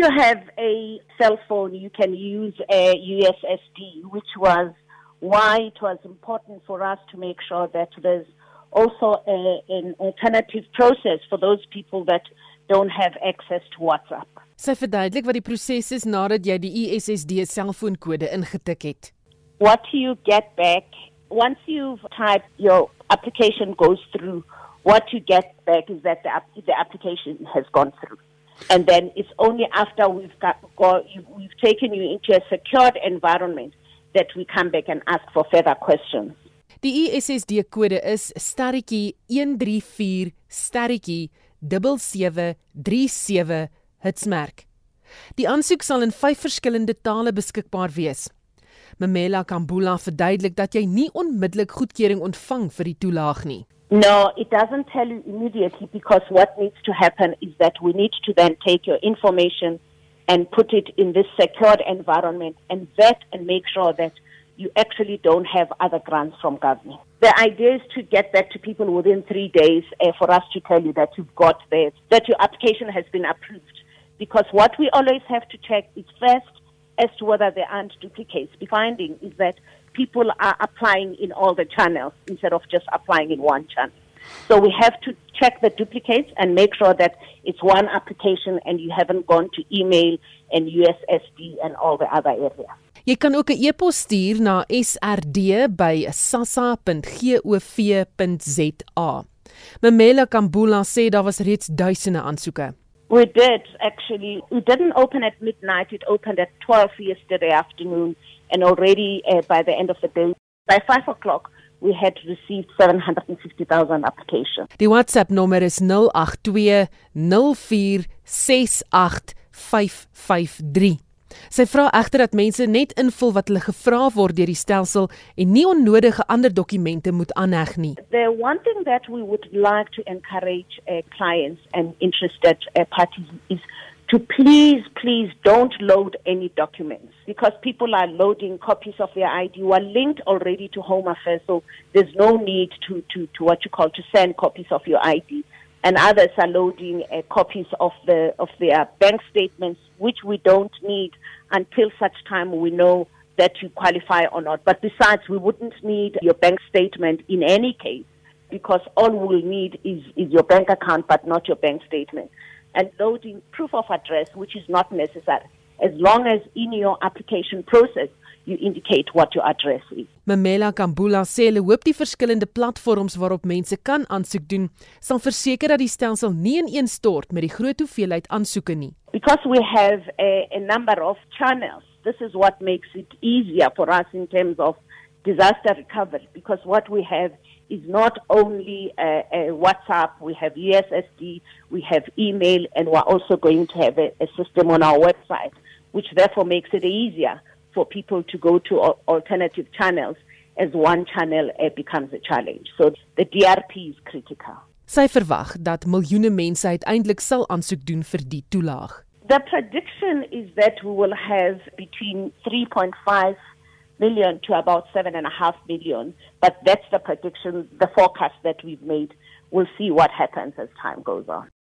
you have a cell phone, you can use a USSD, which was why it was important for us to make sure that there's also a, an alternative process for those people that don't have access to WhatsApp. Sy verduidelik wat die proses is nadat jy die USSD selfoonkode ingetik het. What do you get back once you've typed your application goes through, what you get back is that the, the application has gone through. And then it's only after we've got, got we've taken you into a secured environment that we come back and ask for further questions. Die USSD kode is sterretjie 134 sterretjie 7737 hitsmerk. Die aansoek sal in 5 verskillende tale beskikbaar wees. Memela Kambula verduidelik dat jy nie onmiddellik goedkeuring ontvang vir die toelaag nie. No, it doesn't tell you immediately because what needs to happen is that we need to then take your information and put it in this secured environment and vet and make sure that you actually don't have other grants from government. The idea is to get that to people within three days uh, for us to tell you that you've got this, that your application has been approved. Because what we always have to check is first as to whether there aren't duplicates. The finding is that people are applying in all the channels instead of just applying in one channel. So we have to check the duplicates and make sure that it's one application and you haven't gone to email and USSD and all the other areas. Jy kan ook 'n e-pos stuur na srd@sassa.gov.za. Memela Kambula sê daar was reeds duisende aansoeke. We did actually. We didn't open at midnight. It opened at 12 yesterday afternoon, and already uh, by the end of the day, by 5 o'clock, we had received 750,000 applications. Die WhatsApp nommer is 082 04 68553. Sy vra egter dat mense net invul wat hulle gevra word deur die stelsel en nie onnodige ander dokumente moet aanheg nie. The one thing that we would like to encourage uh, clients and interested uh, parties is to please, please don't load any documents because people are loading copies of their ID who are linked already to Home Affairs, so there's no need to, to, to what you call to send copies of your ID. and others are loading uh, copies of the of their bank statements, which we don't need until such time we know that you qualify or not. But besides, we wouldn't need your bank statement in any case because all we'll need is, is your bank account, but not your bank statement. And loading proof of address, which is not necessary, as long as in your application process you indicate what your address is. Mamela Kambula sê hulle hoop die verskillende platforms waarop mense kan aansoek doen, sal verseker dat die stelsel nie ineenstort met die groot hoeveelheid aansoeke nie. Because we have a, a number of channels, this is what makes it easier for us in terms of disaster recovery because what we have is not only a, a WhatsApp, we have USSD, we have email, and we're also going to have a, a system on our website, which therefore makes it easier for people to go to alternative channels as one channel uh, becomes a challenge. So the DRP is critical. Sy verwag dat miljoene mense uiteindelik sal aansoek doen vir die toelaag. The prediction is that we will have between 3.5 million to about 7.5 million, but that's the prediction, the forecast that we've made. We'll see what happens as time goes on.